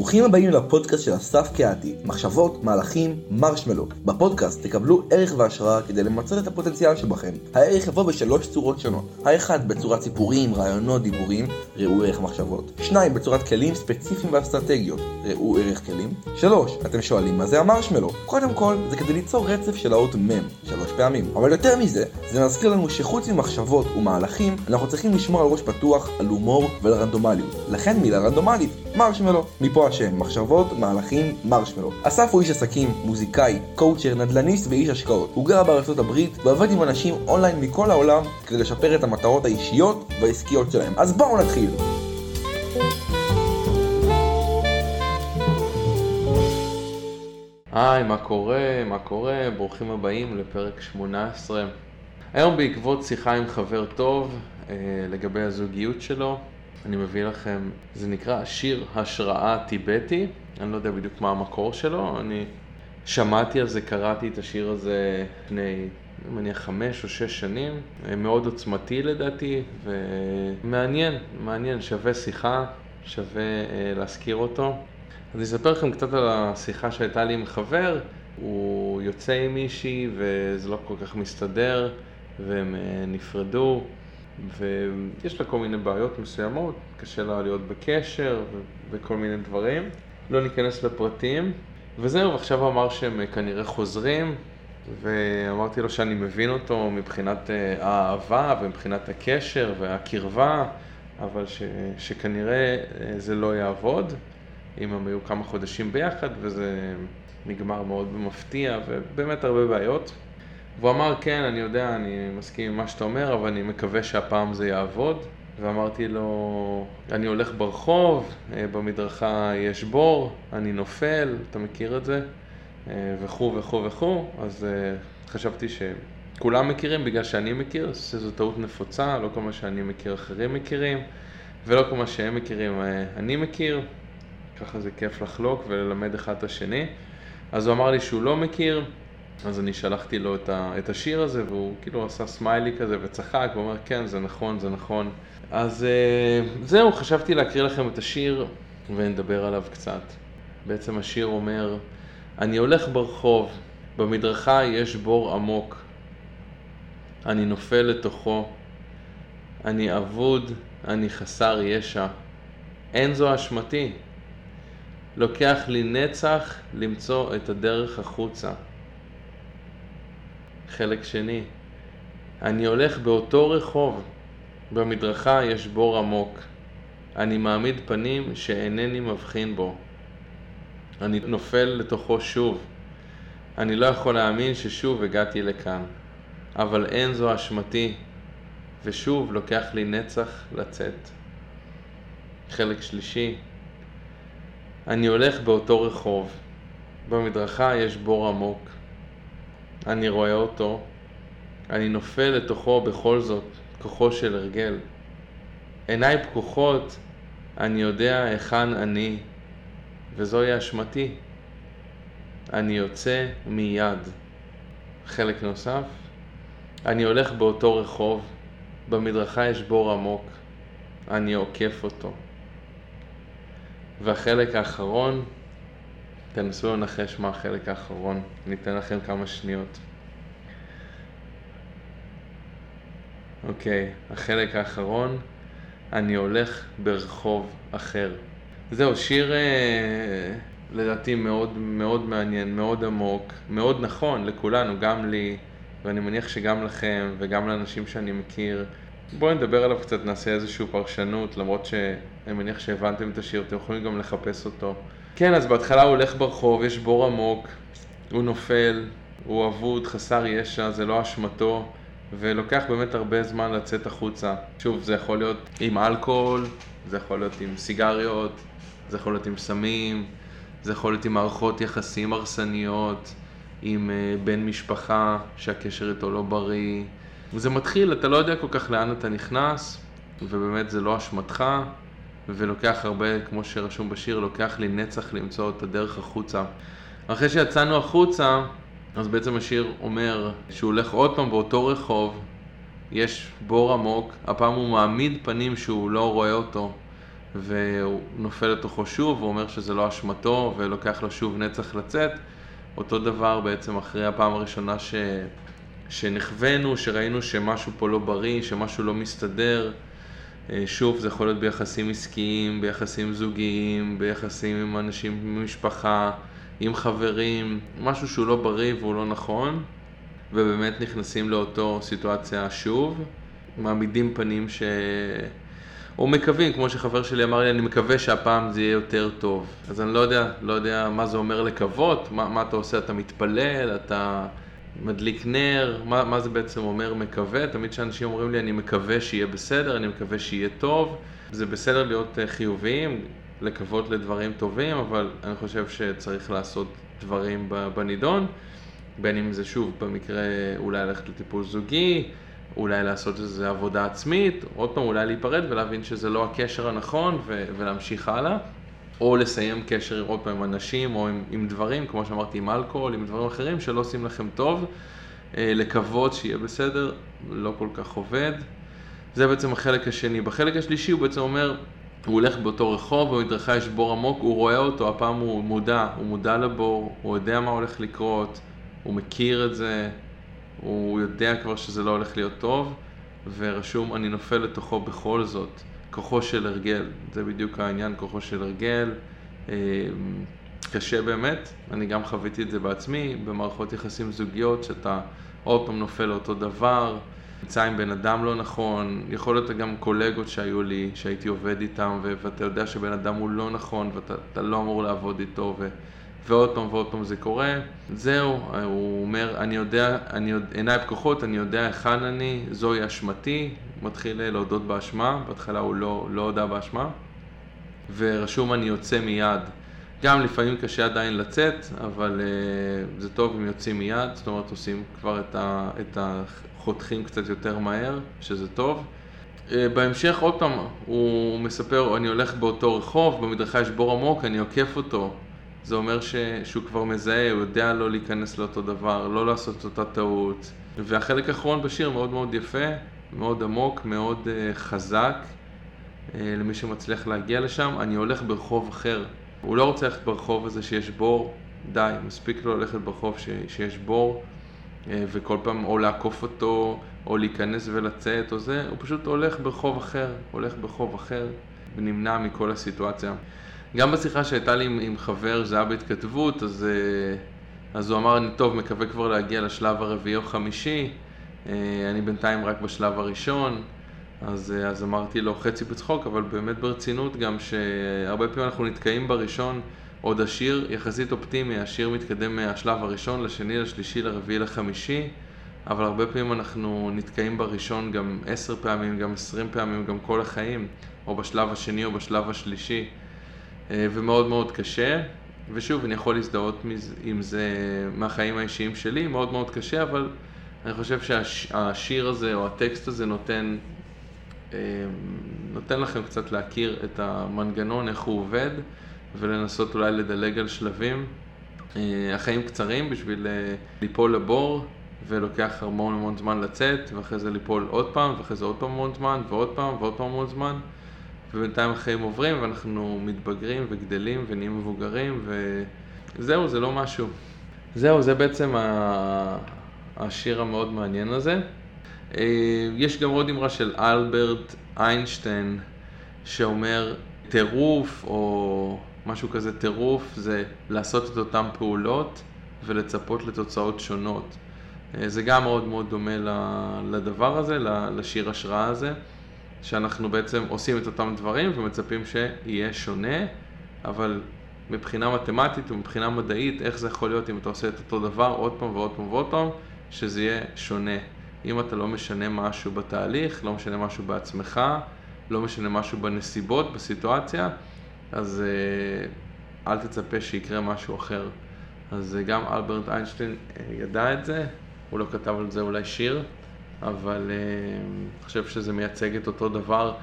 ברוכים הבאים לפודקאסט של אסף קהתי, מחשבות, מהלכים, מרשמלו. בפודקאסט תקבלו ערך והשראה כדי למצות את הפוטנציאל שבכם. הערך יבוא בשלוש צורות שונות. האחד בצורת סיפורים, רעיונות, דיבורים, ראו ערך מחשבות. שניים בצורת כלים ספציפיים ואסטרטגיות, ראו ערך כלים. שלוש, אתם שואלים מה זה המרשמלו? קודם כל, זה כדי ליצור רצף של האות מ' שלוש פעמים. אבל יותר מזה, זה מזכיר לנו שחוץ ממחשבות ומהלכים, אנחנו צריכים לשמור על ראש פתוח, על הומור ועל רנדומליות. לכן מילה רנדומלית, מרשמלו. מפה השם, מחשבות, מהלכים, מרשמלו. אסף הוא איש עסקים, מוזיקאי, קואוצ'ר, נדל"ניסט ואיש השקעות. הוא גר בארצות הברית ועובד עם אנשים אונליין מכל העולם כדי לשפר את המטרות האישיות והעסקיות שלהם. אז בואו נתחיל. היי, מה קורה? מה קורה? ברוכים הבאים לפרק 18. היום בעקבות שיחה עם חבר טוב אה, לגבי הזוגיות שלו, אני מביא לכם, זה נקרא שיר השראה טיבטי, אני לא יודע בדיוק מה המקור שלו, אני שמעתי על זה, קראתי את השיר הזה לפני, אני מניח, חמש או שש שנים, אה, מאוד עוצמתי לדעתי, ומעניין, מעניין, שווה שיחה, שווה אה, להזכיר אותו. אז אני אספר לכם קצת על השיחה שהייתה לי עם חבר, הוא יוצא עם מישהי וזה לא כל כך מסתדר, והם אה, נפרדו. ויש לה כל מיני בעיות מסוימות, קשה לה להיות בקשר וכל מיני דברים. לא ניכנס לפרטים. וזהו, עכשיו אמר שהם כנראה חוזרים, ואמרתי לו שאני מבין אותו מבחינת אה, האהבה ומבחינת הקשר והקרבה, אבל ש, שכנראה אה, זה לא יעבוד, אם הם היו כמה חודשים ביחד, וזה נגמר מאוד במפתיע, ובאמת הרבה בעיות. והוא אמר, כן, אני יודע, אני מסכים עם מה שאתה אומר, אבל אני מקווה שהפעם זה יעבוד. ואמרתי לו, אני הולך ברחוב, אה, במדרכה יש בור, אני נופל, אתה מכיר את זה? אה, וכו' וכו' וכו', אז אה, חשבתי שכולם מכירים בגלל שאני מכיר, שזו טעות נפוצה, לא כל מה שאני מכיר אחרים מכירים, ולא כל מה שהם מכירים אני מכיר, ככה זה כיף לחלוק וללמד אחד את השני. אז הוא אמר לי שהוא לא מכיר, אז אני שלחתי לו את, ה, את השיר הזה, והוא כאילו עשה סמיילי כזה וצחק, והוא אומר, כן, זה נכון, זה נכון. אז אה, זהו, חשבתי להקריא לכם את השיר ונדבר עליו קצת. בעצם השיר אומר, אני הולך ברחוב, במדרכה יש בור עמוק. אני נופל לתוכו, אני אבוד, אני חסר ישע. אין זו אשמתי. לוקח לי נצח למצוא את הדרך החוצה. חלק שני. אני הולך באותו רחוב, במדרכה יש בור עמוק. אני מעמיד פנים שאינני מבחין בו. אני נופל לתוכו שוב. אני לא יכול להאמין ששוב הגעתי לכאן. אבל אין זו אשמתי, ושוב לוקח לי נצח לצאת. חלק שלישי, אני הולך באותו רחוב. במדרכה יש בור עמוק. אני רואה אותו, אני נופל לתוכו בכל זאת, כוחו של הרגל. עיניי פקוחות, אני יודע היכן אני, וזוהי אשמתי. אני יוצא מיד. חלק נוסף, אני הולך באותו רחוב, במדרכה יש בור עמוק, אני עוקף אותו. והחלק האחרון, תנסו לנחש מה החלק האחרון, ניתן לכם כמה שניות. אוקיי, החלק האחרון, אני הולך ברחוב אחר. זהו, שיר אה, לדעתי מאוד מאוד מעניין, מאוד עמוק, מאוד נכון לכולנו, גם לי, ואני מניח שגם לכם וגם לאנשים שאני מכיר. בואו נדבר עליו קצת, נעשה איזושהי פרשנות, למרות שאני מניח שהבנתם את השיר, אתם יכולים גם לחפש אותו. כן, אז בהתחלה הוא הולך ברחוב, יש בור עמוק, הוא נופל, הוא אבוד, חסר ישע, זה לא אשמתו, ולוקח באמת הרבה זמן לצאת החוצה. שוב, זה יכול להיות עם אלכוהול, זה יכול להיות עם סיגריות, זה יכול להיות עם סמים, זה יכול להיות עם מערכות יחסים הרסניות, עם uh, בן משפחה שהקשר איתו לא בריא. וזה מתחיל, אתה לא יודע כל כך לאן אתה נכנס, ובאמת זה לא אשמתך, ולוקח הרבה, כמו שרשום בשיר, לוקח לי נצח למצוא את הדרך החוצה. אחרי שיצאנו החוצה, אז בעצם השיר אומר שהוא הולך עוד פעם באותו רחוב, יש בור עמוק, הפעם הוא מעמיד פנים שהוא לא רואה אותו, והוא נופל לתוכו שוב, הוא אומר שזה לא אשמתו, ולוקח לו שוב נצח לצאת. אותו דבר בעצם אחרי הפעם הראשונה ש... שנכווינו, שראינו שמשהו פה לא בריא, שמשהו לא מסתדר. אה, שוב, זה יכול להיות ביחסים עסקיים, ביחסים זוגיים, ביחסים עם אנשים במשפחה, עם חברים, משהו שהוא לא בריא והוא לא נכון, ובאמת נכנסים לאותו סיטואציה שוב, מעמידים פנים ש... או מקווים, כמו שחבר שלי אמר לי, אני מקווה שהפעם זה יהיה יותר טוב. אז אני לא יודע, לא יודע מה זה אומר לקוות, מה, מה אתה עושה, אתה מתפלל, אתה מדליק נר, מה, מה זה בעצם אומר מקווה? תמיד כשאנשים אומרים לי, אני מקווה שיהיה בסדר, אני מקווה שיהיה טוב. זה בסדר להיות אה, חיוביים, לקוות לדברים טובים, אבל אני חושב שצריך לעשות דברים בנידון, בין אם זה שוב במקרה אולי ללכת לטיפול זוגי, אולי לעשות איזו עבודה עצמית, עוד פעם אולי להיפרד ולהבין שזה לא הקשר הנכון ו- ולהמשיך הלאה, או לסיים קשר עוד פעם עם אנשים או עם, עם דברים, כמו שאמרתי, עם אלכוהול, עם דברים אחרים שלא עושים לכם טוב, אה, לקוות שיהיה בסדר, לא כל כך עובד. זה בעצם החלק השני. בחלק השלישי הוא בעצם אומר, הוא הולך באותו רחוב, במדרכה יש בור עמוק, הוא רואה אותו, הפעם הוא מודע, הוא מודע לבור, הוא יודע מה הולך לקרות, הוא מכיר את זה, הוא יודע כבר שזה לא הולך להיות טוב, ורשום אני נופל לתוכו בכל זאת. כוחו של הרגל, זה בדיוק העניין, כוחו של הרגל. אה, קשה באמת, אני גם חוויתי את זה בעצמי, במערכות יחסים זוגיות, שאתה עוד פעם נופל לאותו דבר, נמצא עם בן אדם לא נכון, יכול להיות גם קולגות שהיו לי, שהייתי עובד איתם, ואתה יודע שבן אדם הוא לא נכון, ואתה לא אמור לעבוד איתו, ו... ועוד פעם ועוד פעם זה קורה. זהו, הוא אומר, אני יודע, אני יודע, עיניי פקוחות, אני יודע היכן אני, זוהי אשמתי, מתחיל להודות באשמה, בהתחלה הוא לא, לא הודה באשמה, ורשום אני יוצא מיד. גם לפעמים קשה עדיין לצאת, אבל uh, זה טוב אם יוצאים מיד, זאת אומרת עושים כבר את, ה, את החותכים קצת יותר מהר, שזה טוב. Uh, בהמשך עוד פעם, הוא מספר, אני הולך באותו רחוב, במדרכה יש בור עמוק, אני עוקף אותו, זה אומר ש, שהוא כבר מזהה, הוא יודע לא להיכנס לאותו דבר, לא לעשות אותה טעות. והחלק האחרון בשיר מאוד מאוד יפה, מאוד עמוק, מאוד uh, חזק, uh, למי שמצליח להגיע לשם. אני הולך ברחוב אחר. הוא לא רוצה ללכת ברחוב הזה שיש בור, די, מספיק לו ללכת ברחוב ש, שיש בור, uh, וכל פעם או לעקוף אותו, או להיכנס ולצאת, או זה, הוא פשוט הולך ברחוב אחר, הולך ברחוב אחר, ונמנע מכל הסיטואציה. גם בשיחה שהייתה לי עם, עם חבר, זה היה בהתכתבות, אז, אה, אז הוא אמר, אני טוב, מקווה כבר להגיע לשלב הרביעי או חמישי, אה, אני בינתיים רק בשלב הראשון, אז, אה, אז אמרתי לו חצי בצחוק, אבל באמת ברצינות גם שהרבה פעמים אנחנו נתקעים בראשון, עוד השיר יחסית אופטימי, השיר מתקדם מהשלב הראשון לשני, לשלישי, לרביעי, לחמישי, אבל הרבה פעמים אנחנו נתקעים בראשון גם עשר פעמים, גם עשרים פעמים, גם כל החיים, או בשלב השני או בשלב השלישי. אה, ומאוד מאוד קשה, ושוב, אני יכול להזדהות עם זה מהחיים האישיים שלי, מאוד מאוד קשה, אבל אני חושב שהשיר הזה או הטקסט הזה נותן, אה, נותן לכם קצת להכיר את המנגנון, איך הוא עובד, ולנסות אולי לדלג על שלבים. אה, החיים קצרים בשביל ליפול לבור, ולוקח המון המון זמן לצאת, ואחרי זה ליפול עוד פעם, ואחרי זה עוד פעם המון זמן, ועוד פעם, ועוד פעם המון זמן. ובינתיים החיים עוברים ואנחנו מתבגרים וגדלים ונהיים מבוגרים וזהו, זה לא משהו. זהו, זה בעצם השיר המאוד מעניין הזה. אה, יש גם עוד אמרה של אלברט איינשטיין שאומר טירוף או משהו כזה טירוף זה לעשות את אותן פעולות ולצפות לתוצאות שונות. אה, זה גם מאוד מאוד דומה לדבר הזה, לשיר השראה הזה. שאנחנו בעצם עושים את אותם דברים ומצפים שיהיה שונה, אבל מבחינה מתמטית ומבחינה מדעית, איך זה יכול להיות אם אתה עושה את אותו דבר עוד פעם ועוד פעם ועוד פעם, שזה יהיה שונה. אם אתה לא משנה משהו בתהליך, לא משנה משהו בעצמך, לא משנה משהו בנסיבות, בסיטואציה, אז אה, אל תצפה שיקרה משהו אחר. אז אה, גם אלברט איינשטיין אה, ידע את זה, הוא לא כתב על זה אולי שיר, אבל אני חושב שזה מייצג את אותו דבר.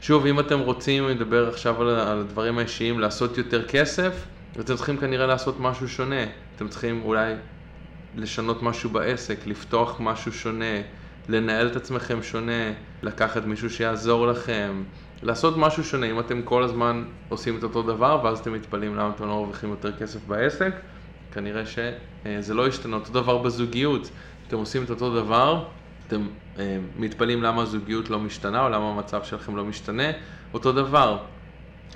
שוב, אם אתם רוצים לדבר עכשיו על, על הדברים האישיים, לעשות יותר כסף, אתם צריכים כנראה לעשות משהו שונה. אתם צריכים אולי לשנות משהו בעסק, לפתוח משהו שונה, לנהל את עצמכם שונה, לקחת מישהו שיעזור לכם, לעשות משהו שונה. אם אתם כל הזמן עושים את אותו דבר, ואז אתם מתפלאים למה אתם לא מרוויחים יותר כסף בעסק, כנראה שזה לא ישתנה. אותו דבר בזוגיות, אתם עושים את אותו דבר, אתם אה, מתפלאים למה הזוגיות לא משתנה, או למה המצב שלכם לא משתנה, אותו דבר.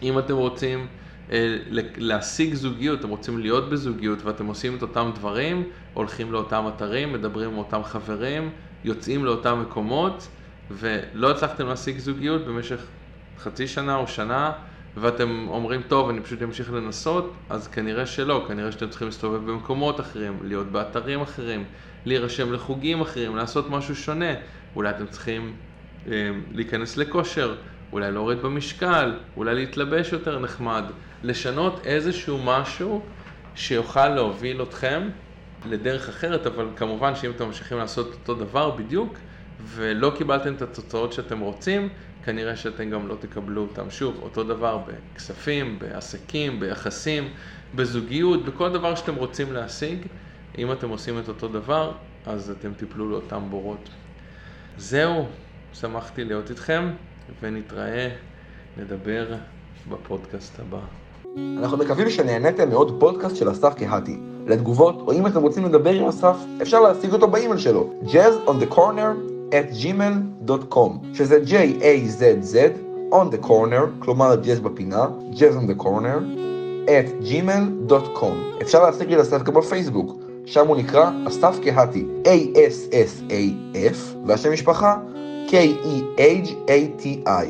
אם אתם רוצים אה, להשיג זוגיות, אתם רוצים להיות בזוגיות ואתם עושים את אותם דברים, הולכים לאותם אתרים, מדברים עם אותם חברים, יוצאים לאותם מקומות, ולא הצלחתם להשיג זוגיות במשך חצי שנה או שנה, ואתם אומרים, טוב, אני פשוט אמשיך לנסות, אז כנראה שלא, כנראה שאתם צריכים להסתובב במקומות אחרים, להיות באתרים אחרים, להירשם לחוגים אחרים, לעשות משהו שונה. אולי אתם צריכים אה, להיכנס לכושר, אולי להוריד במשקל, אולי להתלבש יותר נחמד, לשנות איזשהו משהו שיוכל להוביל אתכם לדרך אחרת, אבל כמובן שאם אתם ממשיכים לעשות אותו דבר בדיוק, ולא קיבלתם את התוצאות שאתם רוצים, כנראה שאתם גם לא תקבלו אותם. שוב, אותו דבר בכספים, בעסקים, ביחסים, בזוגיות, בכל דבר שאתם רוצים להשיג, אם אתם עושים את אותו דבר, אז אתם תיפלו לאותם בורות. זהו, שמחתי להיות איתכם, ונתראה, נדבר בפודקאסט הבא. אנחנו מקווים שנהניתם מעוד פודקאסט של אסף קהתי. לתגובות, או אם אתם רוצים לדבר עם אסף, אפשר להשיג אותו באימייל שלו, jazz on the corner at gmail.com, שזה J-A-Z-Z, on the corner, כלומר ג'אז בפינה, jazz on the corner, at gmail.com. אפשר להשיג לי לסף גם בפייסבוק, שם הוא נקרא אסף קהתי, A-S-S-A-F, והשם משפחה K-E-H-A-T-I.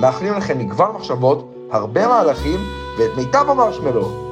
מאחלים לכם מגוון מחשבות, הרבה מהלכים ואת מיטב המרשמלו.